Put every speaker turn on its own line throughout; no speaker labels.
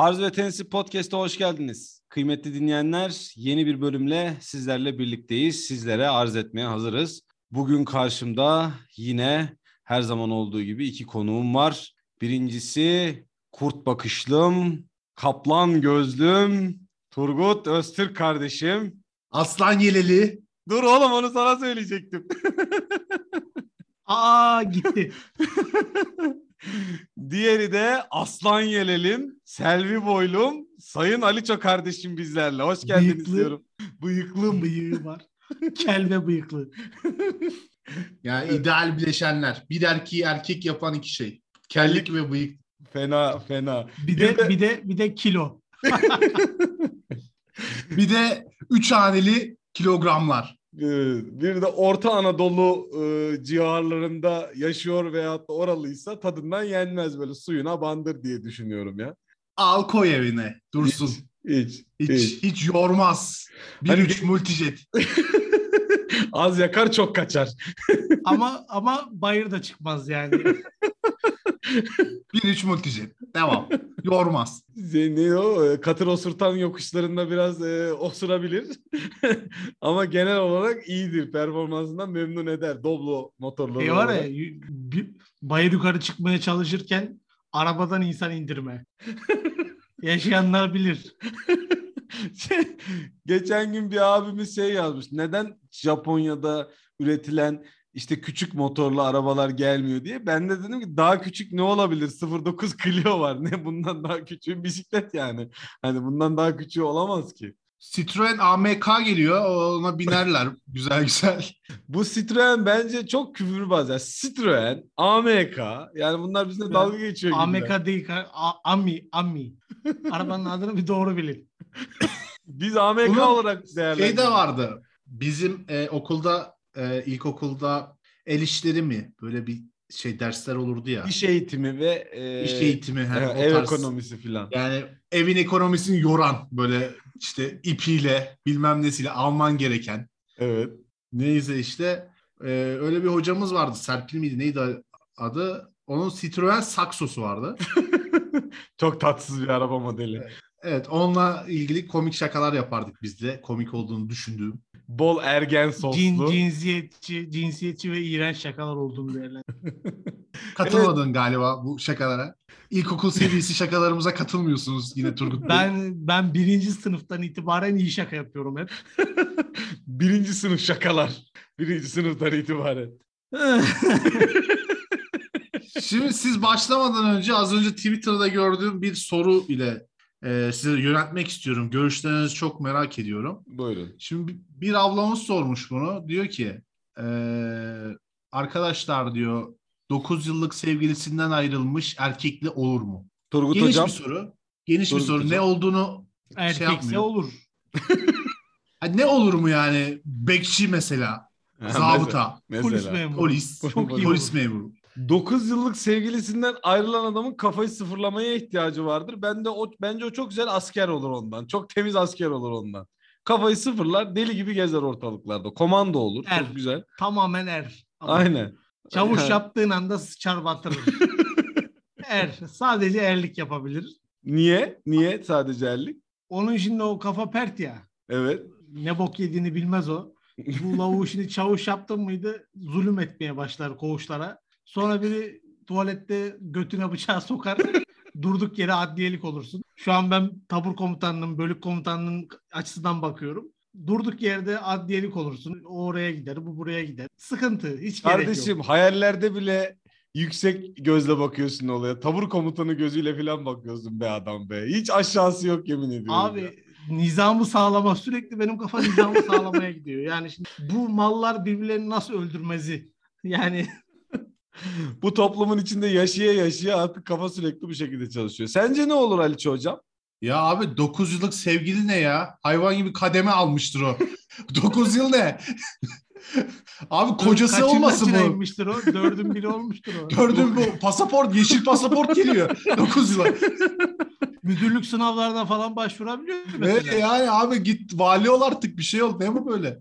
Arz ve Tenisi Podcast'a hoş geldiniz. Kıymetli dinleyenler, yeni bir bölümle sizlerle birlikteyiz. Sizlere arz etmeye hazırız. Bugün karşımda yine her zaman olduğu gibi iki konuğum var. Birincisi kurt bakışlım, kaplan gözlüm, Turgut Öztürk kardeşim.
Aslan Yeleli.
Dur oğlum onu sana söyleyecektim.
Aa gitti.
Diğeri de Aslan Yelelim, Selvi Boylum, Sayın Aliço kardeşim bizlerle. Hoş geldiniz
Bıyıklı.
diyorum.
Bıyıklı bıyığı var. Kel ve bıyıklı.
Yani ideal bileşenler. Bir erkeği erkek yapan iki şey. Kellik ve bıyık.
Fena fena.
Bir de bir de bir de kilo.
Bir de üç haneli kilogramlar.
Ee, Bir de Orta Anadolu e, civarlarında yaşıyor veyahut da oralıysa tadından yenmez böyle suyuna bandır diye düşünüyorum ya.
Al koy evine. Dursun.
Hiç.
Hiç
hiç.
hiç, yormaz. Bir
Hani
üç multijet.
Az yakar çok kaçar.
Ama ama bayır da çıkmaz yani.
Bir üç multijet. Devam. Yormaz.
Ne o? E, Katır osurtan yokuşlarında biraz e, osurabilir. Ama genel olarak iyidir. Performansından memnun eder. Doblo motorları.
şey var ya bir- bayır yukarı çıkmaya çalışırken arabadan insan indirme. Yaşayanlar bilir.
Şey, Geçen gün bir abimiz şey yazmış. Neden Japonya'da üretilen işte küçük motorlu arabalar gelmiyor diye. Ben de dedim ki daha küçük ne olabilir? 09 Clio var. Ne bundan daha küçük bisiklet yani. Hani bundan daha küçüğü olamaz ki.
Citroen AMK geliyor. Ona binerler. güzel güzel.
Bu Citroen bence çok küfürbaz. Yani Citroen, AMK yani bunlar bizimle dalga geçiyor gibi.
AMK değil. A- Ami. Ami. Arabanın adını bir doğru bilin.
Biz AMK
Bunun
olarak
Şey
değerlendiriyoruz.
de vardı. Bizim e, okulda e, ilkokulda el işleri mi? Böyle bir şey dersler olurdu ya.
İş eğitimi ve e,
İş eğitimi. hani
e,
o
ev
tarz.
ekonomisi filan.
Yani evin ekonomisini yoran böyle işte ipiyle bilmem nesiyle alman gereken.
Evet.
Neyse işte e, öyle bir hocamız vardı. Serpil miydi neydi adı? Onun Citroen Saxo'su vardı.
Çok tatsız bir araba modeli.
Evet onunla ilgili komik şakalar yapardık biz de. Komik olduğunu düşündüğüm.
Bol ergen soslu.
Cin, cinsiyetçi, cinsiyetçi ve iğrenç şakalar olduğunu değerlendir.
Katılmadın galiba bu şakalara. İlkokul seviyesi şakalarımıza katılmıyorsunuz yine Turgut Bey.
Ben ben birinci sınıftan itibaren iyi şaka yapıyorum hep.
Birinci sınıf şakalar. Birinci sınıftan itibaren.
Şimdi siz başlamadan önce az önce Twitter'da gördüğüm bir soru ile e, size yöneltmek istiyorum. Görüşlerinizi çok merak ediyorum.
Buyurun.
Şimdi bir- ablamız sormuş bunu. Diyor ki e, arkadaşlar diyor 9 yıllık sevgilisinden ayrılmış erkekli olur mu?
Turgut
Geniş
Hocam.
bir soru. Geniş
Turgut
bir soru.
hocam.
Ne olduğunu
Erkekse
yapmıyor.
olur.
Ha, ne olur mu yani? Bekçi mesela, zabıta,
mesela.
Polis memuru.
polis,
Çok iyi
polis memuru.
9 yıllık sevgilisinden ayrılan adamın kafayı sıfırlamaya ihtiyacı vardır. Ben de o bence o çok güzel asker olur ondan. Çok temiz asker olur ondan. Kafayı sıfırlar, deli gibi gezer ortalıklarda. Komando olur.
Er.
Çok güzel.
Tamamen er. Ama
Aynen.
Çavuş yaptığın anda sıçar batırır. er. Sadece erlik yapabilir.
Niye? Niye sadece erlik?
Onun şimdi o kafa pert ya.
Evet.
Ne bok yediğini bilmez o. Bu lavuğu şimdi çavuş yaptın mıydı zulüm etmeye başlar koğuşlara. Sonra biri tuvalette götüne bıçağı sokar. durduk yere adliyelik olursun. Şu an ben tabur komutanının, bölük komutanının açısından bakıyorum. Durduk yerde adliyelik olursun. O oraya gider, bu buraya gider. Sıkıntı. Hiç gerek
Kardeşim
yok.
hayallerde bile yüksek gözle bakıyorsun olaya. Tabur komutanı gözüyle falan bakıyorsun be adam be. Hiç aşağısı yok yemin ediyorum. ya.
Abi nizamı sağlama sürekli benim kafa nizamı sağlamaya gidiyor. Yani şimdi bu mallar birbirlerini nasıl öldürmezi? Yani
Bu toplumun içinde yaşaya yaşaya artık kafa sürekli bu şekilde çalışıyor. Sence ne olur Aliço hocam?
Ya abi 9 yıllık sevgili ne ya? Hayvan gibi kademe almıştır o. 9 yıl ne? abi kocası
kaçın
olmasın
kaçına
bu.
inmiştir o? Dördün biri olmuştur o.
Gördün bu pasaport, yeşil pasaport geliyor 9 yıla.
Müdürlük sınavlarına falan başvurabiliyor mu
Ve
mesela?
yani abi git vali ol artık bir şey ol. Ne bu böyle?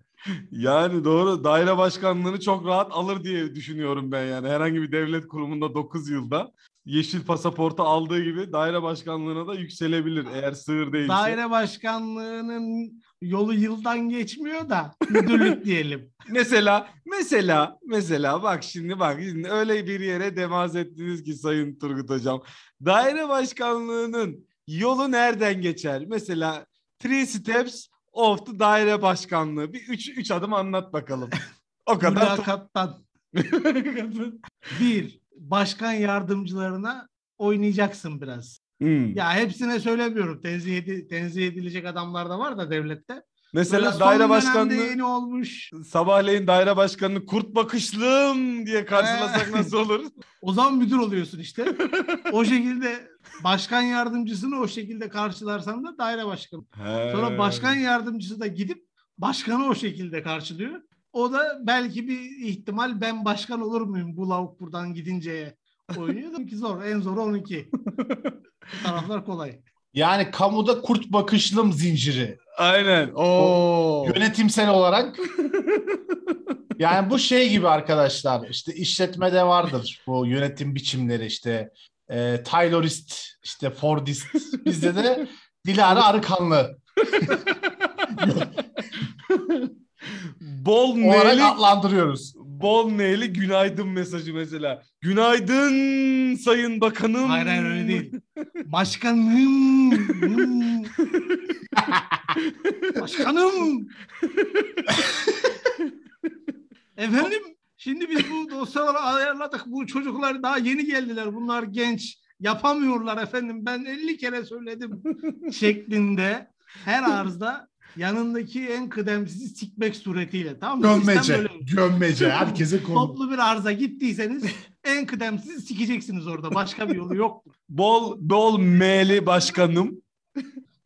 Yani doğru daire başkanlığını çok rahat alır diye düşünüyorum ben yani. Herhangi bir devlet kurumunda 9 yılda yeşil pasaportu aldığı gibi daire başkanlığına da yükselebilir eğer sığır değilse.
Daire başkanlığının yolu yıldan geçmiyor da müdürlük diyelim.
Mesela mesela mesela bak şimdi bak şimdi öyle bir yere demaz ettiniz ki Sayın Turgut Hocam. Daire başkanlığının yolu nereden geçer? Mesela three steps of the daire başkanlığı. Bir üç, üç adım anlat bakalım. O kadar.
Mülakattan. Bir, başkan yardımcılarına oynayacaksın biraz.
Hmm.
Ya hepsine söylemiyorum. Tenzih, edi- tenzih edilecek adamlar da var da devlette.
Mesela
Böyle
daire başkanlığı
yeni olmuş.
sabahleyin daire başkanını kurt bakışlım diye karşılasak nasıl olur?
O zaman müdür oluyorsun işte. o şekilde başkan yardımcısını o şekilde karşılarsan da daire başkanı. Sonra başkan yardımcısı da gidip başkanı o şekilde karşılıyor. O da belki bir ihtimal ben başkan olur muyum bu lavuk buradan gidinceye oynuyor ki zor. En zoru 12. Taraflar kolay.
Yani kamuda kurt bakışlım zinciri.
Aynen. Oo.
Yönetimsel olarak. yani bu şey gibi arkadaşlar. işte işletmede vardır bu yönetim biçimleri işte. E, Taylorist, işte Fordist. Bizde de Dilara Arıkanlı
Bol neyli,
adlandırıyoruz.
bol neyli günaydın mesajı mesela. Günaydın sayın bakanım.
Hayır hayır öyle değil. Başkanım. Başkanım. Efendim şimdi biz bu dosyaları ayarladık. Bu çocuklar daha yeni geldiler. Bunlar genç. Yapamıyorlar efendim. Ben 50 kere söyledim şeklinde her arzda yanındaki en kıdemsizi sikmek suretiyle. Tamam mı?
Gömmece.
böyle.
Gömmece. Herkese konu.
Toplu bir arıza gittiyseniz en kıdemsizi sikeceksiniz orada. Başka bir yolu yok.
Bol bol meyli başkanım.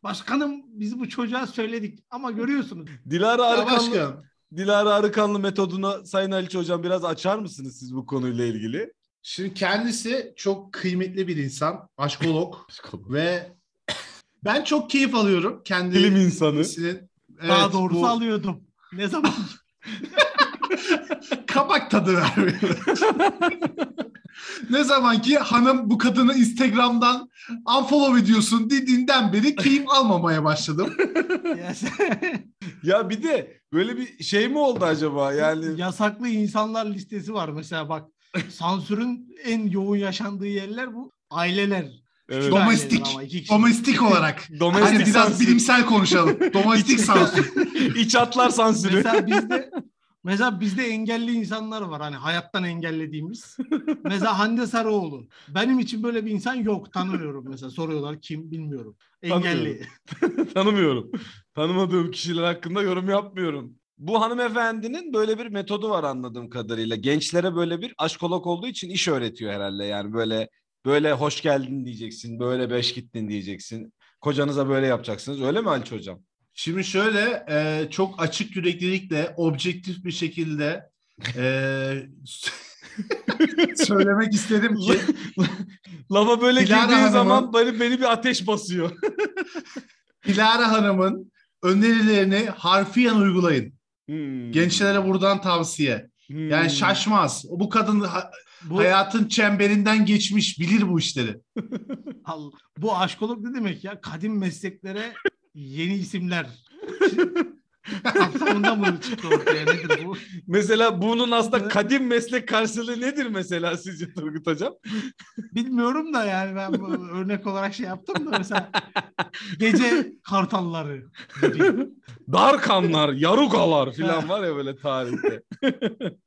Başkanım biz bu çocuğa söyledik ama görüyorsunuz.
Dilara
Ya
Arıkanlı,
başkan.
Dilara Arıkanlı metodunu Sayın Aliç Hocam biraz açar mısınız siz bu konuyla ilgili?
Şimdi kendisi çok kıymetli bir insan. Aşkolog. ve ben çok keyif alıyorum. Kendi
Bilim insanı.
Evet,
Daha doğrusu
bu
alıyordum. Ne zaman?
kabak tadı vermiyor. ne zaman ki hanım bu kadını Instagram'dan unfollow ediyorsun dediğinden beri keyif almamaya başladım.
Ya
bir de böyle bir şey mi oldu acaba? Yani
Yasaklı insanlar listesi var mesela bak. Sansürün en yoğun yaşandığı yerler bu aileler.
evet,
Domestik. Domestik olarak.
domestik
Hani biraz
sansür,
bilimsel konuşalım. Domestik sansür.
iç hatlar sansürü.
Mesela bizde mesela bizde engelli insanlar var hani hayattan engellediğimiz. Mesela Hande Sarıoğlu. Benim için böyle bir insan yok tanımıyorum mesela soruyorlar kim bilmiyorum. Engelli.
Tanımıyorum. Tanımadığım kişiler hakkında yorum yapmıyorum. Bu hanımefendinin böyle bir metodu var anladığım kadarıyla. Gençlere böyle bir aşkolog olduğu için iş öğretiyor herhalde. Yani böyle böyle hoş geldin diyeceksin, böyle beş gittin diyeceksin. Kocanıza böyle yapacaksınız. Öyle mi Aliç Hocam?
Şimdi şöyle e, çok açık yüreklilikle objektif bir şekilde e, söylemek istedim ki
Lafa böyle
Dilara Hanım'ın-
zaman beni, beni bir ateş basıyor.
Dilara Hanım'ın önerilerini harfiyen uygulayın.
Hmm.
Gençlere buradan tavsiye.
Hmm.
Yani şaşmaz. Bu kadın ha-
Bu,
hayatın çemberinden geçmiş, bilir bu işleri.
Al- bu aşkolog ne demek ya? Kadim mesleklere yeni isimler. Kapsamında mı çıktı ortaya nedir bu?
Mesela bunun aslında kadim meslek karşılığı nedir mesela sizce Turgut Hocam?
Bilmiyorum da yani ben örnek olarak şey yaptım da mesela gece kartalları.
Darkanlar, yarugalar falan var ya böyle tarihte.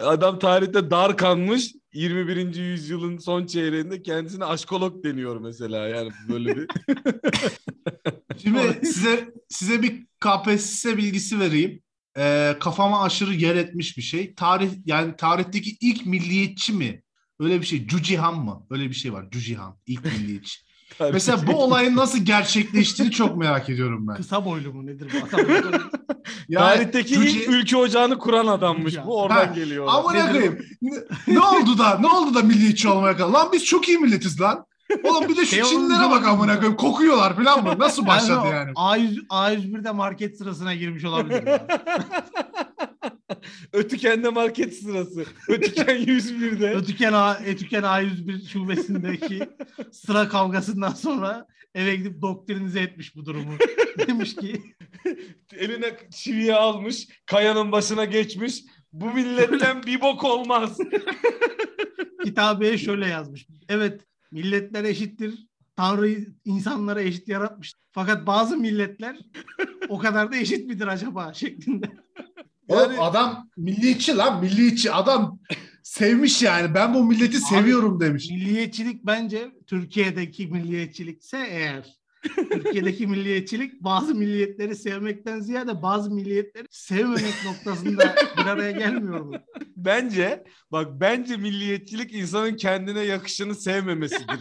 Adam tarihte dar kanmış 21. yüzyılın son çeyreğinde kendisine aşkolog deniyor mesela yani böyle bir.
Şimdi size size bir KPSS bilgisi vereyim. Ee, kafama aşırı yer etmiş bir şey. Tarih yani tarihteki ilk milliyetçi mi? Öyle bir şey. Cucihan mı? Öyle bir şey var. Cucihan. ilk milliyetçi. Mesela bu olayın nasıl gerçekleştiğini çok merak ediyorum ben.
Kısa boylu mu nedir bu adam?
Yani
Tarihteki ilk ülke ocağını kuran adammış.
Ya.
Bu oradan
Ha,
geliyor.
Koyayım. Ne, ne oldu da? Ne oldu da milliyetçi olmaya kaldı? Lan biz çok iyi milletiz lan. Oğlum bir de şu
Şey
Çinlere
olunca-
bak amına koyayım. Kokuyorlar falan mı? Nasıl başladı yani?
A100, A101'de market sırasına girmiş olabilir. ya.
Ötüken'de market sırası. Ötüken 101'de.
Ötüken, A, Ötüken A101 şubesindeki sıra kavgasından sonra eve gidip doktrinize etmiş bu durumu. Demiş ki
Eline çiviyi almış. Kayanın başına geçmiş. Bu milletten bir bok olmaz.
kitabeye şöyle yazmış. Evet milletler eşittir. Tanrı insanlara eşit yaratmış. Fakat bazı milletler o kadar da eşit midir acaba şeklinde.
Oğlum
Yani-
adam milliyetçi lan milliyetçi. Adam sevmiş yani. Ben bu milleti seviyorum demiş.
Milliyetçilik bence Türkiye'deki milliyetçilikse eğer Türkiye'deki milliyetçilik bazı milliyetleri sevmekten ziyade bazı milliyetleri sevmemek noktasında bir araya gelmiyor mu?
Bence bak bence milliyetçilik insanın kendine yakışanı sevmemesidir.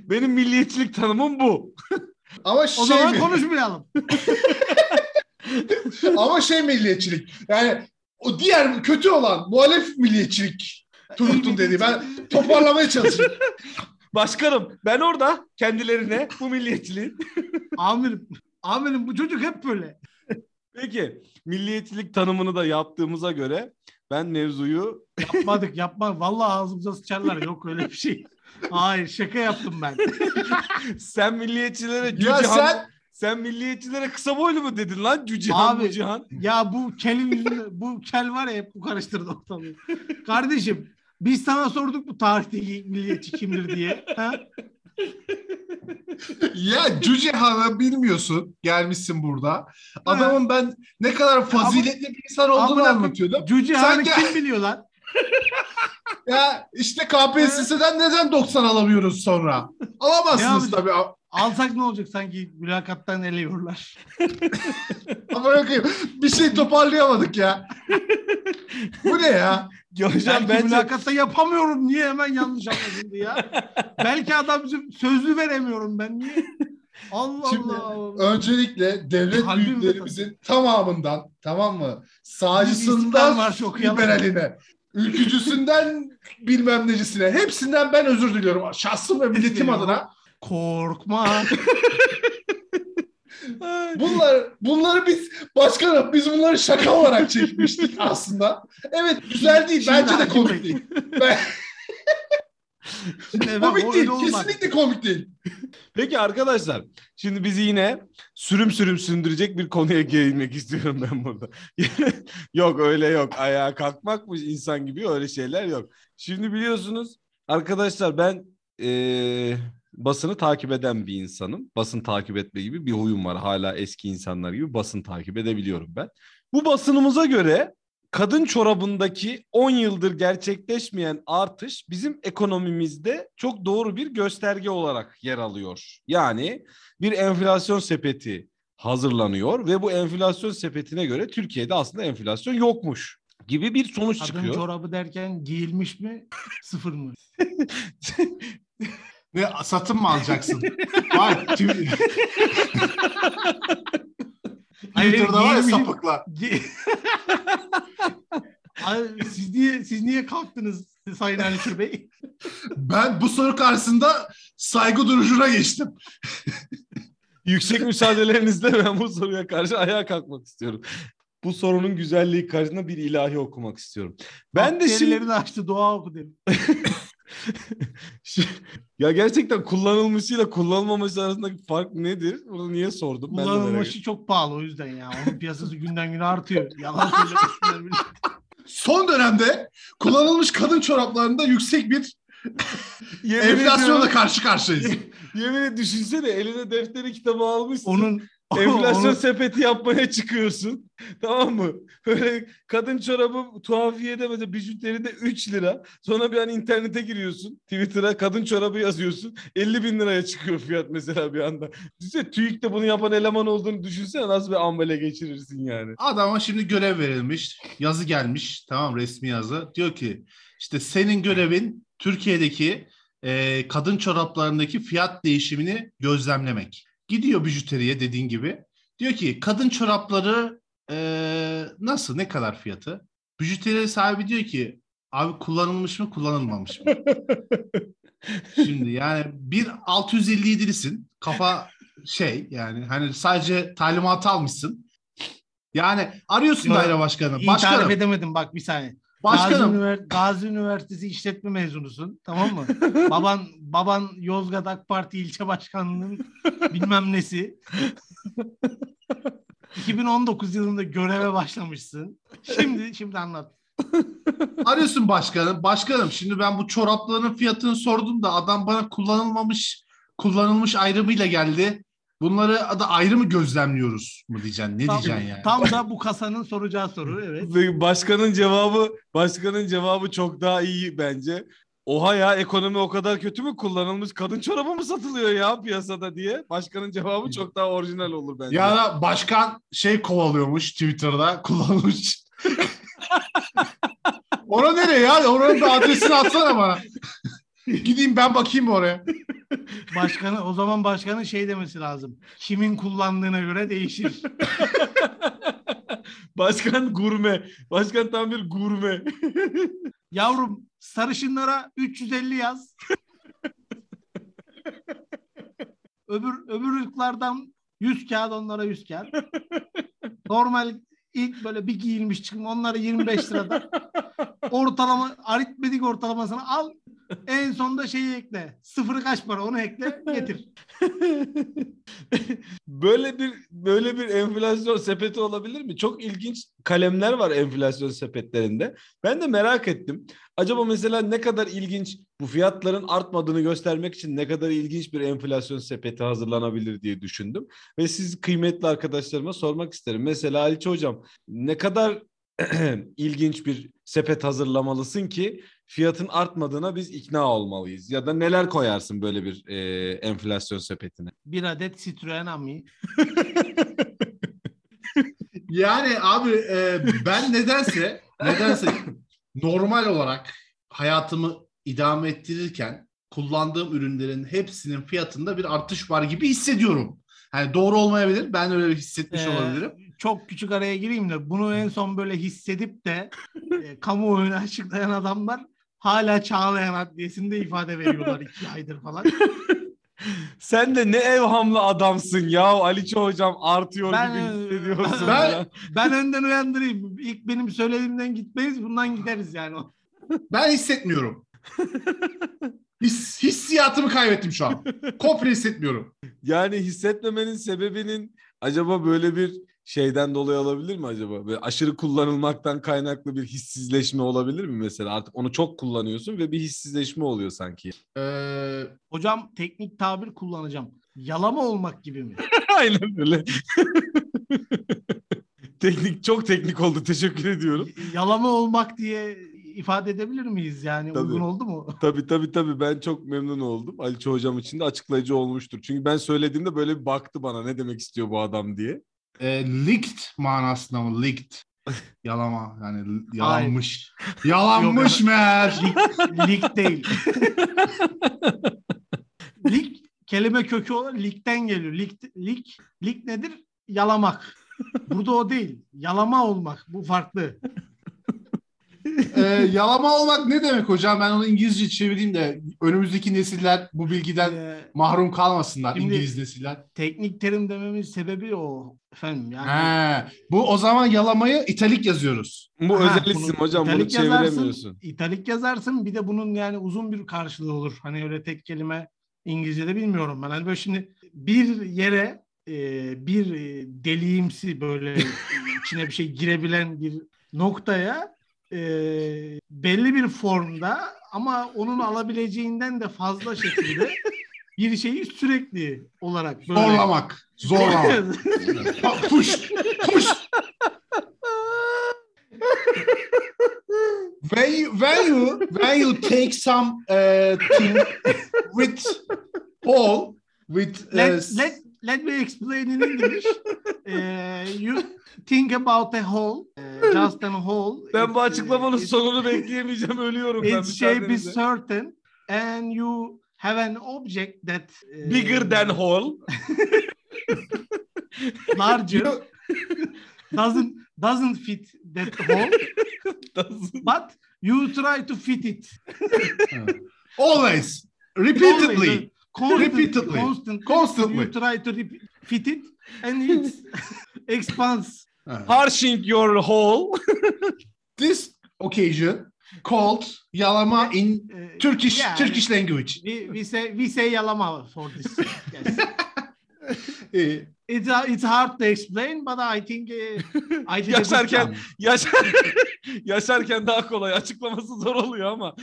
Benim milliyetçilik tanımım bu.
Ama
O
şey
zaman
mi-
konuşmayalım.
ama şey milliyetçilik. Yani o diğer kötü olan muhalef milliyetçilik. Turgut'un dediği. Ben toparlamaya çalışıyorum.
Başkanım ben orada kendilerine bu milliyetçiliği.
Amirim, amirim bu çocuk hep böyle.
Peki milliyetçilik tanımını da yaptığımıza göre ben mevzuyu
Yapmadık yapma. Vallahi ağzımıza sıçarlar. Yok öyle bir şey. Hayır şaka yaptım ben.
sen milliyetçilere
ya
Cücihan, sen...
sen
milliyetçilere kısa boylu mu dedin lan Cücihan
Abi,
Mucihan?
Ya bu kelin bu kel var ya hep bu karıştırdı ortalığı. Kardeşim biz sana sorduk bu tarihteki milliyetçi kimdir diye. Ha?
ya Cücehan'ı bilmiyorsun. Gelmişsin burada. Adamın ben ne kadar faziletli bir insan olduğunu
Amına
anlatıyordum.
Cüce Han'ı
Sanki-
kim biliyor lan?
Ya işte KPSS'den neden 90 alamıyoruz sonra? Alamazsınız tabii.
Alsak ne olacak sanki mülakattan eleyorlar.
Ama bırakayım. Bir şey toparlayamadık ya. Bu ne ya?
Hocam
Belki
bence
mülakatta yapamıyorum. Niye hemen yanlış anlaşıldı ya? Belki adam sözlü veremiyorum ben. Niye? Allah
Şimdi
Allah.
öncelikle devlet
Kalbim
büyüklerimizin tamamından tamam mı? Sağcısından liberaline, ülkücüsünden bilmem necisine hepsinden ben özür diliyorum. Şahsım ve milletim
Yok.
adına.
Korkma.
Bunlar, bunları biz başkanım biz bunları şaka olarak çekmiştik aslında. Evet güzel değil.
Şimdi
Bence de komik değil. Ben,
Şimdi efendim,
komik değil.
olmaz.
Kesinlikle komik değil.
Peki arkadaşlar şimdi bizi yine sürüm sürüm sündürecek bir konuya değinmek istiyorum ben burada. yok öyle yok ayağa kalkmakmış insan gibi öyle şeyler yok. Şimdi biliyorsunuz arkadaşlar ben eee, basını takip eden bir insanım. Basın takip etme gibi bir huyum var hala eski insanlar gibi basın takip edebiliyorum ben. Bu basınımıza göre kadın çorabındaki 10 yıldır gerçekleşmeyen artış bizim ekonomimizde çok doğru bir gösterge olarak yer alıyor. Yani bir enflasyon sepeti hazırlanıyor ve bu enflasyon sepetine göre Türkiye'de aslında enflasyon yokmuş gibi bir sonuç
Kadın
çıkıyor.
çorabı derken giyilmiş mi? Sıfır mı?
Ne satın mı alacaksın? Var. Twitter'da var ya sapıklar.
Siz niye siz niye kalktınız Sayın Halit Bey?
Ben bu soru karşısında saygı duruşuna geçtim.
Yüksek müsaadelerinizle ben bu soruya karşı ayağa kalkmak istiyorum. Bu sorunun güzelliği karşısında bir ilahi okumak istiyorum. Ben de şimdi
açtı dua oku dedim.
ya gerçekten kullanılmışıyla kullanılmaması arasındaki fark nedir? Bunu niye sordum?
Kullanılmışı çok pahalı o yüzden ya. Onun piyasası günden güne artıyor. Yalan bile.
Son dönemde kullanılmış kadın çoraplarında yüksek bir
Yemin
enflasyonla
ediyorum,
karşı karşıyayız.
yemin et düşünsene eline defteri kitabı almışsın.
Onun
Enflasyon
onun-
sepeti yapmaya çıkıyorsun. Tamam mı? Böyle kadın çorabı tuhafiyede mesela bijuteride 3 lira. Sonra bir an internete giriyorsun. Twitter'a kadın çorabı yazıyorsun. 50 bin liraya çıkıyor fiyat mesela bir anda. Düşünsene TÜİK'te bunu yapan eleman olduğunu düşünsene nasıl bir ambele geçirirsin yani.
Adama şimdi görev verilmiş. Yazı gelmiş. Tamam resmi yazı. Diyor ki işte senin görevin Türkiye'deki e, kadın çoraplarındaki fiyat değişimini gözlemlemek. Gidiyor bijuteriye dediğin gibi. Diyor ki kadın çorapları e, nasıl ne kadar fiyatı? Bijuteri sahibi diyor ki abi kullanılmış mı kullanılmamış mı? Şimdi yani bir 657'lisin. Kafa şey yani hani sadece talimatı almışsın. Yani arıyorsun
Yok,
daire başkanı. Başkanım,
edemedim bak bir saniye. Gazi,
başkanım.
Ünivers- Gazi Üniversitesi işletme mezunusun tamam mı? baban baban Yozgat AK Parti ilçe başkanlığının bilmem nesi. 2019 yılında göreve başlamışsın. Şimdi şimdi anlat.
Arıyorsun başkanım. Başkanım şimdi ben bu çorapların fiyatını sordum da adam bana kullanılmamış kullanılmış ayrımıyla geldi. Bunları da ayrı mı gözlemliyoruz mu diyeceksin? Ne
Tam,
diyeceksin yani?
tam da bu kasanın soracağı soru evet.
Ve Başkanın cevabı başkanın cevabı çok daha iyi bence. Oha ya ekonomi o kadar kötü mü kullanılmış kadın çorabı mı satılıyor ya piyasada diye. Başkanın cevabı çok daha orijinal olur bence.
Ya da başkan şey kovalıyormuş Twitter'da kullanılmış. Ora nereye ya? Oranın bir adresini atsana bana. Gideyim ben bakayım oraya.
Başkanı o zaman başkanın şey demesi lazım. Kimin kullandığına göre değişir.
Başkan gurme. Başkan tam bir gurme.
Yavrum sarışınlara 350 yaz. öbür öbür ırklardan 100 kağıt onlara 100 kağıt. Normal ilk böyle bir giyilmiş çıkma onlara 25 lirada. Ortalama aritmetik ortalamasını al. En sonda şeyi ekle. Sıfırı kaç para onu ekle getir.
böyle bir böyle bir enflasyon sepeti olabilir mi? Çok ilginç kalemler var enflasyon sepetlerinde. Ben de merak ettim. Acaba mesela ne kadar ilginç bu fiyatların artmadığını göstermek için ne kadar ilginç bir enflasyon sepeti hazırlanabilir diye düşündüm. Ve siz kıymetli arkadaşlarıma sormak isterim. Mesela Aliço Hocam ne kadar ilginç bir sepet hazırlamalısın ki fiyatın artmadığına biz ikna olmalıyız. Ya da neler koyarsın böyle bir e, enflasyon sepetine?
Bir adet Citroen Ami.
Yani abi e, ben nedense nedense normal olarak hayatımı idame ettirirken kullandığım ürünlerin hepsinin fiyatında bir artış var gibi hissediyorum. Yani doğru olmayabilir. Ben öyle hissetmiş
Ee,
olabilirim.
Çok küçük araya gireyim de bunu en son böyle hissedip de e, kamuoyuna açıklayan adamlar hala Çağlayan Adliyesi'nde ifade veriyorlar iki aydır falan.
Sen de ne evhamlı adamsın ya Aliço hocam artıyor
Ben-
gibi hissediyorsun.
Ben-
ya.
Ben önden uyandırayım. İlk benim söylediğimden gitmeyiz bundan gideriz yani.
Ben hissetmiyorum. His, hissiyatımı kaybettim şu an. Komple hissetmiyorum.
Yani hissetmemenin sebebinin acaba böyle bir şeyden dolayı olabilir mi acaba? Böyle aşırı kullanılmaktan kaynaklı bir hissizleşme olabilir mi mesela? Artık onu çok kullanıyorsun ve bir hissizleşme oluyor sanki.
Ee,
Hocam teknik tabir kullanacağım. Yalama olmak gibi mi?
Aynen öyle. teknik çok teknik oldu. Teşekkür ediyorum.
Yalama olmak diye ifade edebilir miyiz yani?
Tabii.
Uygun oldu mu?
Tabii tabii tabii ben çok memnun oldum. Aliço hocam için de açıklayıcı olmuştur. Çünkü ben söylediğimde böyle bir baktı bana ne demek istiyor bu adam diye.
E, leaked manasında mı? Leaked. Yalama yani yalanmış. Yalanmış meğer.
Lig, lig değil. lig kelime kökü olarak ligden geliyor. Lig, lig, lig nedir? Yalamak. Burada o değil. Yalama olmak. Bu farklı.
Ee, yalama olmak ne demek hocam? Ben onu İngilizce çevireyim de önümüzdeki nesiller bu bilgiden
Ee,
mahrum kalmasınlar.
Şimdi-
İngiliz nesiller.
teknik terim dememin sebebi o. Efendim yani.
He, bu o zaman yalamayı italik yazıyoruz.
Bu
Ha,
özel isim hocam bunu çeviremiyorsun.
İtalik yazarsın bir de bunun yani uzun bir karşılığı olur. Hani öyle tek kelime İngilizce'de bilmiyorum ben. Hani böyle şimdi bir yere e, bir e, deliğimsi böyle içine bir şey girebilen bir noktaya e, belli bir formda ama onun alabileceğinden de fazla şekilde bir şeyi sürekli olarak böyle
Zorlamak. Zorlamak. push. Push. when you when you when you take some uh, thing with hole with uh,
let, let, let me explain in English. You think about a hole, uh, just a hole.
Ben bu açıklamanın
it's-
sonunu bekleyemeyeceğim ölüyorum ben.
Its shape is
müsaadenizle.
certain and you have an object that uh,
Bigger than hole.
larger doesn't doesn't fit that hole but you try to fit it
always repeatedly.
Always.
Repeatedly.
Constantly.
Constantly.
You try to repeat, fit it and it expands.
Harshing your hole.
This occasion called yalama in
Uh,
Turkish
yeah,
Turkish language.
We, we say we say yalama for this. Yes.
Ee,
It's uh, it's hard to explain, but I think uh, I
Yaşarken yaşar, yaşarken daha kolay. Açıklaması zor oluyor ama.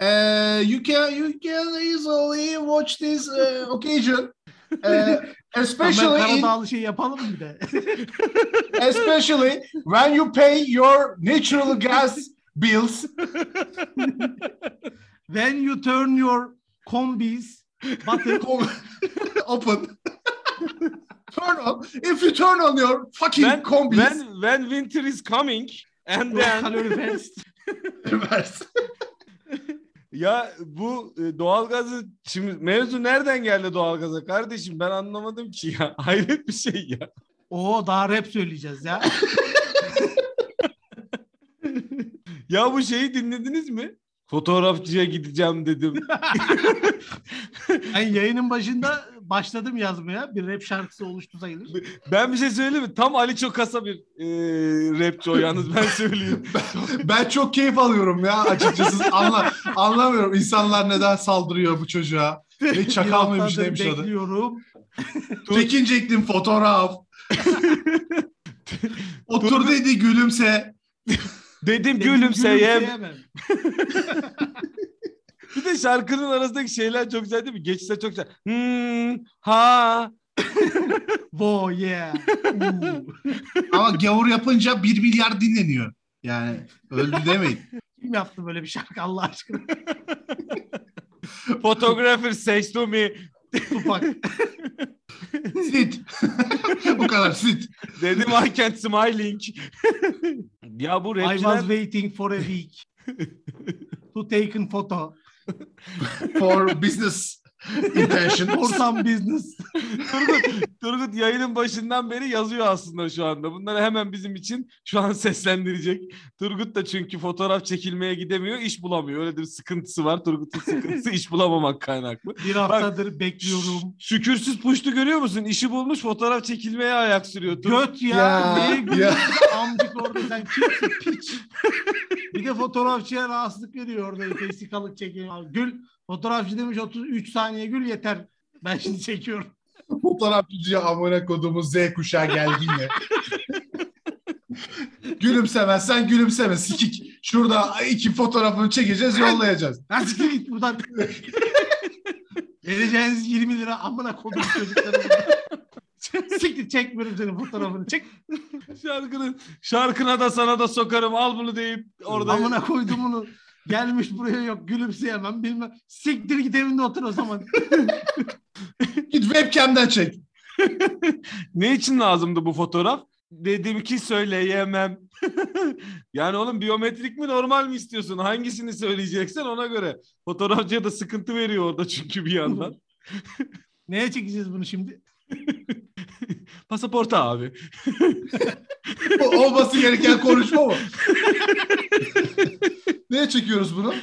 Uh, you can you can easily watch this uh, occasion, uh, especially in,
Karadağlı şey yapalım bir de?
especially when you pay your natural gas bills.
When you turn your combis button,
Open. turn on. If you turn on your fucking
When,
combis,
when, when winter is coming and then
kalorifers.
reverse.
Ya bu e, doğalgazı şimdi mevzu nereden geldi doğalgaza kardeşim ben anlamadım ki ya. Hayret bir şey ya.
Oo daha rap söyleyeceğiz ya.
Ya bu şeyi dinlediniz mi? Fotoğrafçıya gideceğim dedim.
Ben yayının başında başladım yazmaya. Bir rap şarkısı oluştu sayılır.
Ben bir şey söyleyeyim mi? Tam Ali Çokasa bir e, rapçi o yalnız ben söyleyeyim.
Ben çok keyif alıyorum ya açıkçası. Anla, anlamıyorum insanlar neden saldırıyor bu çocuğa. Ne çakal mıymış neymiş adı.
bekliyorum.
Çekinecektim fotoğraf. Otur dedi gülümse.
Dedim
Dedim,
gülümseyem.
gülümseyemem.
Bir de şarkının arasındaki şeyler çok güzel değil mi? Geçişler çok güzel. Hmm, ha.
Wo yeah. Ooh.
Ama gavur yapınca bir milyar dinleniyor. Yani öldü demeyin.
Kim yaptı böyle bir şarkı Allah aşkına?
Photographer says to me.
Tupak.
Sit. bu kadar sit.
Dedim I can't smiling. ya bu
I was
rapçiler
waiting for a week to take a photo
For business intention.
for some business.
Turgut, Turgut yayının başından beri yazıyor aslında şu anda. Bunları hemen bizim için şu an seslendirecek. Turgut da çünkü fotoğraf çekilmeye gidemiyor, iş bulamıyor. Öyle bir sıkıntısı var. Turgut'un sıkıntısı iş bulamamak kaynaklı.
Bir haftadır bekliyorum.
Şükürsüz puştu görüyor musun? İşi bulmuş fotoğraf çekilmeye ayak sürüyor. Turgut.
Göt ya.
Ya,
Neye
ya.
Amcık orada sen kimsin piç. Bir de fotoğrafçıya rahatsızlık veriyor orada vesikalık çekiyor. Gül fotoğrafçı demiş 33 saniye gül yeter. Ben şimdi çekiyorum.
Fotoğrafçıya amına koduğumuz Z kuşağı geldi yine. Gülümsemezsen gülümseme sikik. Şurada iki fotoğrafını çekeceğiz yollayacağız.
Siktir git buradan. Vereceğiniz 20 lira amına kodum çocukları. Siktir çekmiyorum senin fotoğrafını. Çek.
Şarkının, şarkına da sana da sokarım al bunu deyip orada.
Amına koydum bunu. Gelmiş buraya yok gülümseyemem bilmem. Siktir git evinde otur o zaman.
Git webcam'den çek.
Ne için lazımdı bu fotoğraf? Dedim ki söyleyemem. yani oğlum biyometrik mi normal mi istiyorsun? Hangisini söyleyeceksen ona göre. Fotoğrafçıya da sıkıntı veriyor orada çünkü bir yandan.
Neye çekeceğiz bunu şimdi?
Pasaporta abi.
Olması gereken konuşma mı? Neye çekiyoruz bunu?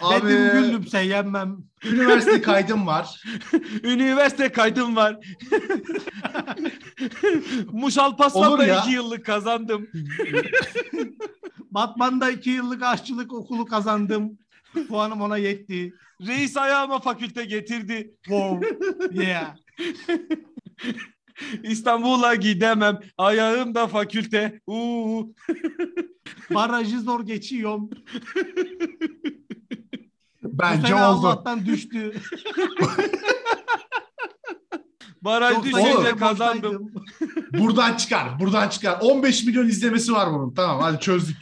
Abi
Dedim gülümseyemem.
üniversite kaydım var.
Üniversite kaydım var. Paslat'ta
ya.
iki yıllık kazandım.
Batman'da iki yıllık aşçılık okulu kazandım. Puanım ona yetti.
Reis ayağıma fakülte getirdi.
Wow. Yeah.
İstanbul'a gidemem. Ayağımda fakülte. Uuu.
Barajı zor geçiyorum.
Bence oldu.
Allah'tan düştü.
Baraj düşünce kazandım.
Buradan çıkar, buradan çıkar. 15 milyon izlemesi var bunun. Tamam hadi çözdük.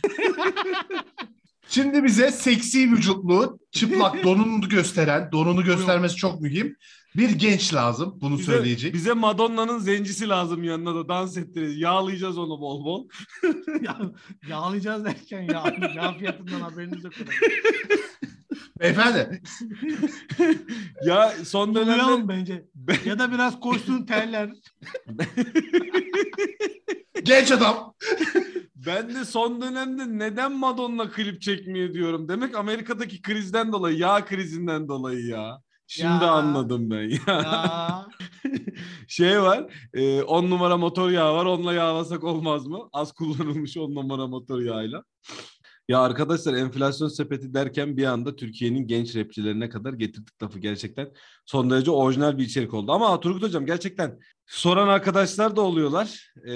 Şimdi bize seksi vücutlu, çıplak donunu gösteren, donunu göstermesi çok mühim. Bir genç lazım bunu
Bize,
söyleyecek.
bize Madonna'nın zencisi lazım yanına da dans ettireceğiz. Yağlayacağız onu bol bol.
Ya, yağlayacağız derken ya. Yağ fiyatından haberiniz yok.
Beyefendi
Ya son
Uyuyalım
dönemde
bence. Ya da biraz koşsun terler.
genç adam.
ben de son dönemde neden Madonna klip çekmiyor diyorum. Demek Amerika'daki krizden dolayı, yağ krizinden dolayı ya. Şimdi
Ya.
anladım ben. Ya.
Ya.
şey var. 10 numara motor yağı var. Onunla yağlasak olmaz mı? Az kullanılmış 10 numara motor yağıyla. Ya arkadaşlar enflasyon sepeti derken bir anda Türkiye'nin genç rapçilerine kadar getirdik lafı gerçekten. Son derece orijinal bir içerik oldu. Ama Turgut Hocam gerçekten soran arkadaşlar da oluyorlar. Ee,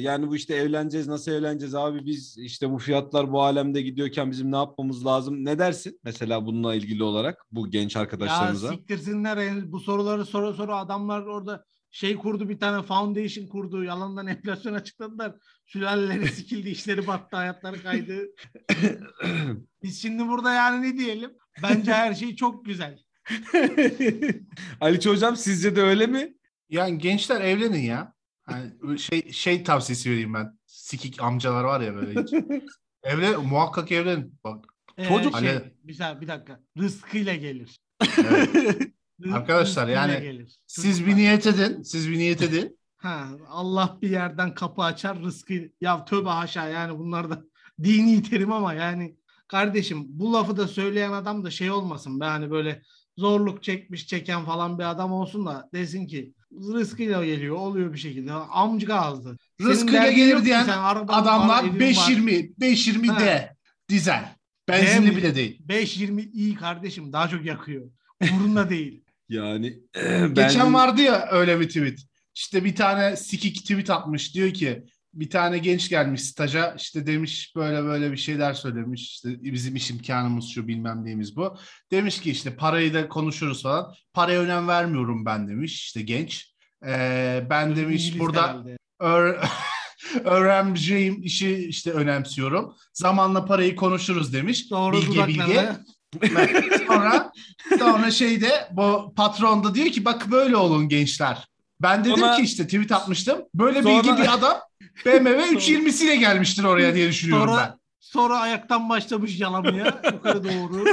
yani bu işte evleneceğiz nasıl evleneceğiz abi biz işte bu fiyatlar bu alemde gidiyorken bizim ne yapmamız lazım? Ne dersin mesela bununla ilgili olarak bu genç
ya
arkadaşlarımıza?
siktirsinler en- bu soruları soru soru adamlar orada şey kurdu bir tane foundation kurdu. Yalandan enflasyon açıkladılar. Sülaleleri sikildi, işleri battı, hayatları kaydı. Biz şimdi burada yani ne diyelim? Bence her şey çok güzel.
Ali Hocam sizce de öyle mi?
Yani gençler evlenin ya. Hani şey şey tavsiyesi vereyim ben. Sikik amcalar var ya böyle hiç. Evlen muhakkak evlenin. Bak
Ee,
Çocuk-
şey,
Hani-
bir, saniye, bir dakika. Rızkıyla gelir.
evet. Arkadaşlar, yani
gelir.
siz bir niyet edin. Siz bir niyet edin.
Ha, Allah bir yerden kapı açar rızkı. Ya tövbe haşa yani bunlar da dini terim ama yani kardeşim bu lafı da söyleyen adam da şey olmasın be hani böyle zorluk çekmiş çeken falan bir adam olsun da desin ki rızkıyla geliyor oluyor bir şekilde. Amcık ağızdı.
Rızkıyla gelir diyen Adamlar
evin var.
5.20 5.20
Ha.
de dizel. Benzinli bile değil.
5.20 iyi kardeşim daha çok yakıyor. Umurunda değil.
Yani
Geçen vardı ya öyle bir tweet. İşte bir tane sikik tweet atmış. Diyor ki bir tane genç gelmiş staja işte demiş böyle böyle bir şeyler söylemiş. İşte bizim iş imkanımız şu bilmem neyimiz bu. Demiş ki işte parayı da konuşuruz falan. Paraya önem vermiyorum ben demiş işte genç. Ee, ben demiş
İngiliz
burada öğ- öğreneceğim işi işte önemsiyorum. Zamanla parayı konuşuruz demiş.
Doğru
bilge bilge.
Dudaklarına.
sonra sonra şeyde bu patron da diyor ki bak böyle olun gençler. Ben dedim
Sonra-
ki işte tweet atmıştım. Böyle
Sonra-
bilgi bir adam BMW 320'siyle gelmiştir oraya diye düşünüyorum ben.
Sonra, sonra ayaktan başlamış yalamaya yukarı doğru.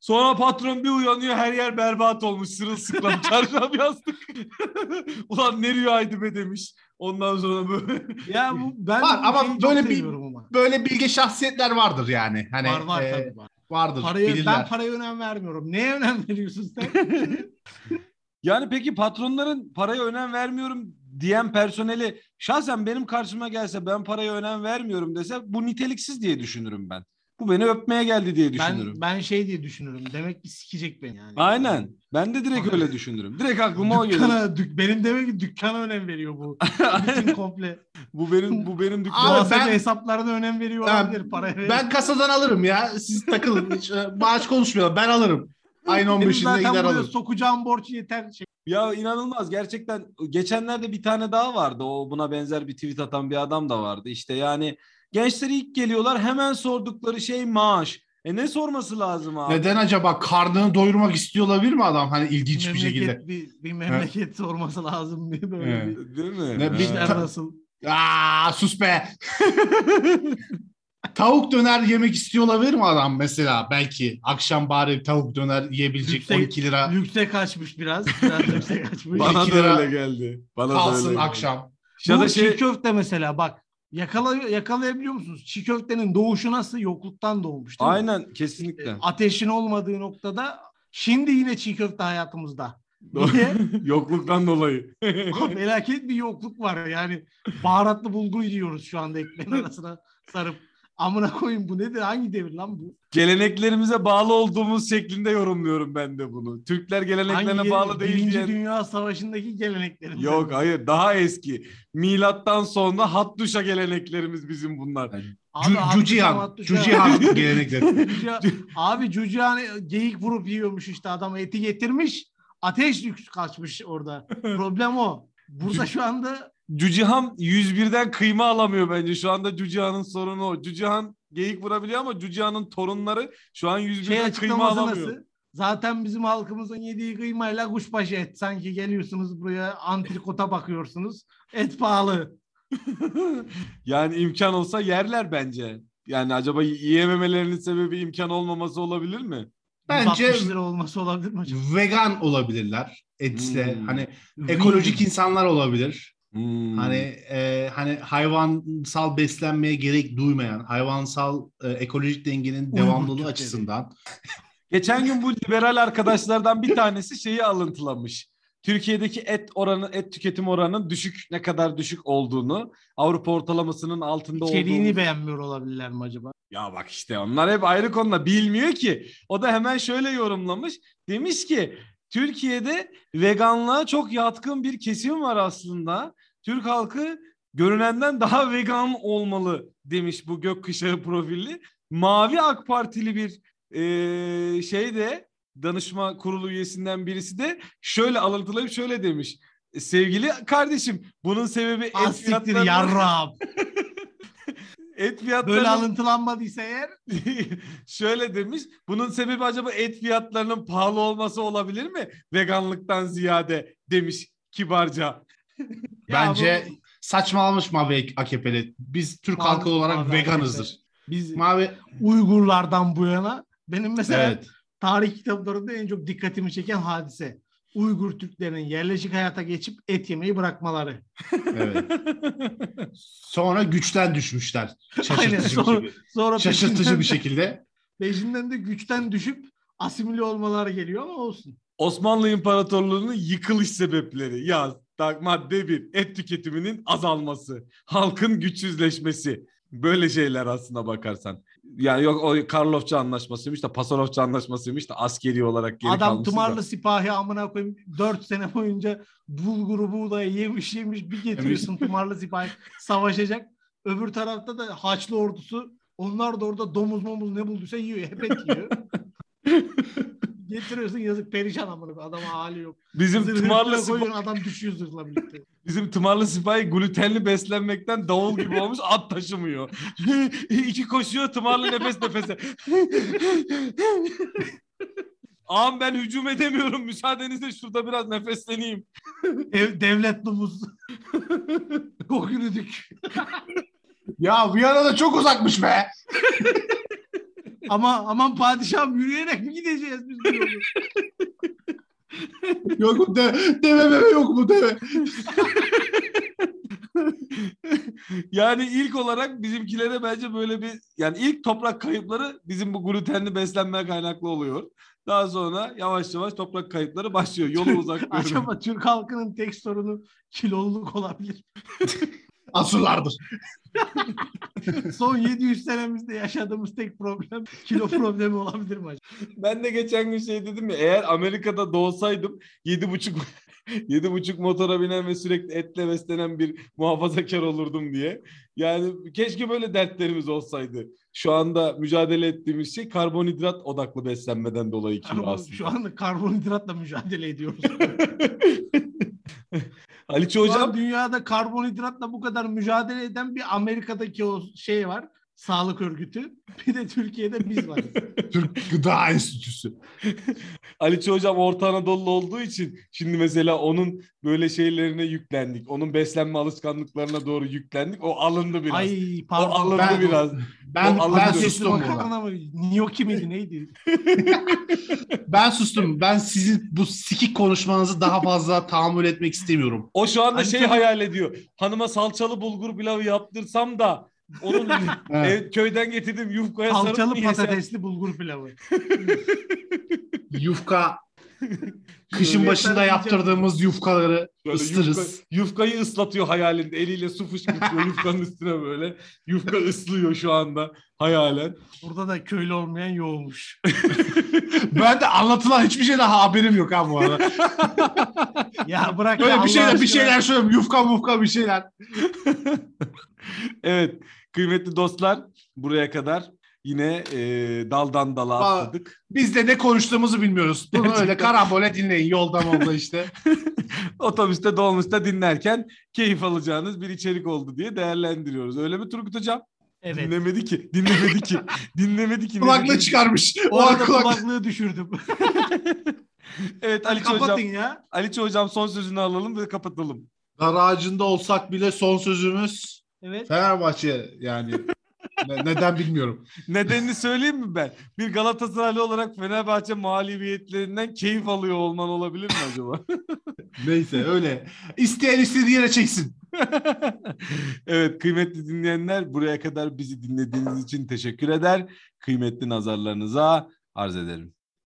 Sonra patron bir uyanıyor her yer berbat olmuş sırılsıklam çarşaf yastık. Ulan ne rüyaydı be demiş. Ondan sonra böyle.
Ya bu ben
Var ama böyle bir-
ama.
Böyle bilge şahsiyetler vardır yani. Hani
var var
e,
tabii var.
Vardır
Paraya,
bilirler.
ben paraya önem vermiyorum. Neye önem veriyorsun sen?
Yani peki patronların paraya önem vermiyorum diyen personeli şahsen benim karşıma gelse ben paraya önem vermiyorum dese bu niteliksiz diye düşünürüm ben. Bu beni öpmeye geldi diye düşünürüm.
ben ben şey diye düşünürüm. Demek ki sikecek beni yani.
Aynen. Ben de direkt öyle düşünürüm. Direkt aklıma o.
Dükkana, dük, benim demek ki dükkana önem veriyor bu. Bütün komple.
bu benim bu benim
Abi
dükkanım.
Muhasebe
ben-
hesaplarına önem veriyor
Ha,
olabilir paraya.
Ben kasadan alırım ya. Siz takılın. Hiç, e, maaş konuşmayalım. Ben alırım. Ayın
Benim
15'inde
zaten
gider
buraya
alırım.
sokacağım borç yeter. Şey.
Ya inanılmaz gerçekten geçenlerde bir tane daha vardı o buna benzer bir tweet atan bir adam da vardı işte yani gençler ilk geliyorlar hemen sordukları şey maaş. E ne sorması lazım abi?
Neden acaba karnını doyurmak istiyor olabilir mi adam hani ilginç bir şekilde?
memleket, bir, bir memleket sorması lazım diye böyle
Evet.
bir.
Değil mi?
Ne- bir-
nasıl?
Aa sus be. tavuk döner yemek istiyor olabilir mi adam mesela? Belki akşam bari tavuk döner yiyebilecek
Yüksek-
12 lira
Yüksek açmış biraz. Biraz yüksek açmış.
Bana da
lira
öyle geldi. Bana da öyle
kalsın
geldi.
akşam.
Ya
Bu
da şey
köfte mesela bak. Yakala, yakalayabiliyor musunuz? Çiğ köftenin doğuşu nasıl? Yokluktan doğmuş değil mi?
aynen kesinlikle.
Ateşin olmadığı noktada şimdi yine çiğ köfte hayatımızda. Niye?
Yokluktan dolayı.
Felaket bir yokluk var yani. Baharatlı bulgur yiyoruz şu anda ekmeğin arasına sarıp. Amına koyayım bu nedir? Hangi devir lan bu?
Geleneklerimize bağlı olduğumuz şeklinde yorumluyorum ben de bunu. Türkler geleneklerine
Hangi
bağlı değil
Birinci
diyen...
Dünya Savaşı'ndaki geleneklerimiz.
Yok hayır daha eski. Milattan sonra Hattuşa geleneklerimiz bizim bunlar.
Cu-
abi,
Cucihan. Cucihan gelenekleri.
Abi Cucihan geyik vurup yiyormuş işte adam eti getirmiş. Ateş kaçmış orada. Problem o. Burada şu anda
Cücihan 101'den kıyma alamıyor bence. Şu anda Cücihan'ın sorunu o. Cücihan geyik vurabiliyor ama Cücihan'ın torunları şu an 101'den
şey
kıyma alamıyor.
nasıl? Zaten bizim halkımızın yediği kıymayla kuşbaşı et. Sanki geliyorsunuz buraya antrikota bakıyorsunuz. Et pahalı.
yani imkan olsa yerler bence. Yani acaba yiyememelerinin sebebi imkan olmaması olabilir mi?
Bence
160 lira olması olabilir mi acaba?
vegan olabilirler. Etle
Hmm.
hani ekolojik insanlar olabilir.
Hmm.
Hani e, hani hayvansal beslenmeye gerek duymayan, hayvansal e, ekolojik dengenin devamlılığı açısından
Geçen gün bu liberal arkadaşlardan bir tanesi şeyi alıntılamış. Türkiye'deki et oranı, et tüketim oranının düşük ne kadar düşük olduğunu, Avrupa ortalamasının altında
İçeriğini
olduğunu.
beğenmiyor olabilirler mi acaba?
Ya bak işte onlar hep ayrı konuda bilmiyor ki. O da hemen şöyle yorumlamış. Demiş ki Türkiye'de veganlığa çok yatkın bir kesim var aslında. Türk halkı görünenden daha vegan olmalı demiş bu gökkuşağı profilli. Mavi AK Partili bir eee şey de danışma kurulu üyesinden birisi de şöyle alıntılayıp şöyle demiş. Sevgili kardeşim bunun sebebi et
Az siktir
fiyatlarının,
yarrağım.
et fiyatlarının
Böyle alıntılanmadıysa eğer
Şöyle demiş. Bunun sebebi acaba et fiyatlarının pahalı olması olabilir mi? Veganlıktan ziyade demiş kibarca.
Bence saçmalamış Mavi AKP'li. Biz Türk
Mavi-
halkı olarak
Mavi
veganızdır.
biz
Mavi
Uygurlardan bu yana benim mesela
evet.
tarih kitaplarında en çok dikkatimi çeken hadise. Uygur Türklerinin yerleşik hayata geçip et yemeyi bırakmaları.
evet. Sonra güçten düşmüşler.
Aynen,
Şaşırtıcı
sonra-
bir,
Sonra
şaşırtıcı bir
de-
şekilde.
Peşinden de güçten düşüp asimile olmaları geliyor ama olsun.
Osmanlı İmparatorluğu'nun yıkılış sebepleri. Yaz. Madde bir. Et tüketiminin azalması. Halkın güçsüzleşmesi. Böyle şeyler aslına bakarsan. Yani yok o Karlofça anlaşmasıymış da Pasarofça anlaşmasıymış da askeri olarak geri
Adam
kalmışız da.
tımarlı sipahi amına koyayım 4 sene boyunca bulguru buğdayı yemiş yemiş bir getiriyorsun tımarlı sipahi savaşacak. Öbür tarafta da Haçlı ordusu onlar da orada domuz momuz ne bulduysa yiyor. Hep et yiyor. Getiriyorsun yazık perişan amına. Adama hali yok.
Bizim
Zırhını
tımarlı
üstüne
sipa-
koyuyorsun adam düşüyor zırhla birlikte.
Bizim tımarlı sipahi glutenli beslenmekten davul gibi olmuş at taşımıyor. İki koşuyor tımarlı nefes nefese. Ağam ben hücum edemiyorum. Müsaadenizle şurada biraz nefesleneyim.
Dev, devlet domuz. Çok yürüdük.
Ya Viyana'da çok uzakmış be.
Ama aman padişahım yürüyerek mi gideceğiz biz bu yolu?
Yok mu de, deve meve yok mu deve.
yani ilk olarak bizimkilere bence böyle bir yani ilk toprak kayıpları bizim bu glutenli beslenme kaynaklı oluyor. Daha sonra yavaş yavaş toprak kayıpları başlıyor. Yolu uzak.
Acaba Türk halkının tek sorunu kiloluluk olabilir.
Asırlardır.
Son 700 senemizde yaşadığımız tek problem kilo problemi olabilir mi acaba?
Ben de geçen gün şey dedim ya eğer Amerika'da doğsaydım yedi buçuk yedi buçuk motora binen ve sürekli etle beslenen bir muhafazakar olurdum diye. Yani keşke böyle dertlerimiz olsaydı. Şu anda mücadele ettiğimiz şey karbonhidrat odaklı beslenmeden dolayı kilo aslında.
şu anda karbonhidratla mücadele ediyoruz. An
hocam
dünyada karbonhidratla bu kadar mücadele eden bir Amerika'daki o şey var. Sağlık örgütü. Bir de Türkiye'de biz varız.
Türk Gıda Enstitüsü.
Aliço hocam Orta Anadolu olduğu için şimdi mesela onun böyle şeylerine yüklendik. Onun beslenme alışkanlıklarına doğru yüklendik. O alındı biraz.
Ay
o
pardon.
alındı
ben-
biraz.
Ben,
O alındı.
ben sustum
makarna mı? Gnocchi miydi neydi?
Ben sustum. Ben sizin bu sikik konuşmanızı daha fazla tahammül etmek istemiyorum.
O şu anda
Ali
şey hayal ediyor. Hanıma salçalı bulgur pilavı yaptırsam da onun
Evet.
ev- köyden getirdim yufkaya sarıp
Salçalı
yesem?
patatesli bulgur pilavı.
Yufka kışın başında yaptırdığımız yufkaları
Böyle
ısıtırız.
yufka- yufkayı ıslatıyor hayalinde. Eliyle su fışkırtıyor yufkanın üstüne böyle. Yufka ıslıyor şu anda hayalen.
Burada da köylü olmayan yoğumuş.
Ben de anlatılan hiçbir şeyden haberim yok ha bu arada.
ya bırak ya
Böyle bir
Allah
şeyler bir şeyler söylüyorum. Yufka mufka bir şeyler.
Evet kıymetli dostlar buraya kadar yine e, daldan dala atladık.
Biz de ne konuştuğumuzu bilmiyoruz. Bunu öyle
Gerçekten.
karambole dinleyin yolda molda işte.
Otobüste dolmuşta dinlerken keyif alacağınız bir içerik oldu diye değerlendiriyoruz. Öyle mi Turgut Hocam?
Evet.
Dinlemedi ki. Dinlemedi ki. dinlemedi ki. ne
Kulaklığı çıkarmış.
O
O
arada
kulak...
kulaklığı düşürdüm.
Evet Aliço Hocam.
Kapatın ya.
Aliço Hocam son sözünü alalım ve kapatalım.
Dar ağacında olsak bile son sözümüz
Evet.
Fenerbahçe yani. Ne- neden bilmiyorum.
Nedenini söyleyeyim mi ben? Bir Galatasaraylı olarak Fenerbahçe mağlubiyetlerinden keyif alıyor olman olabilir mi acaba?
Neyse öyle. İsteyen istediği yere çeksin.
evet kıymetli dinleyenler buraya kadar bizi dinlediğiniz için teşekkür eder. Kıymetli nazarlarınıza arz ederim.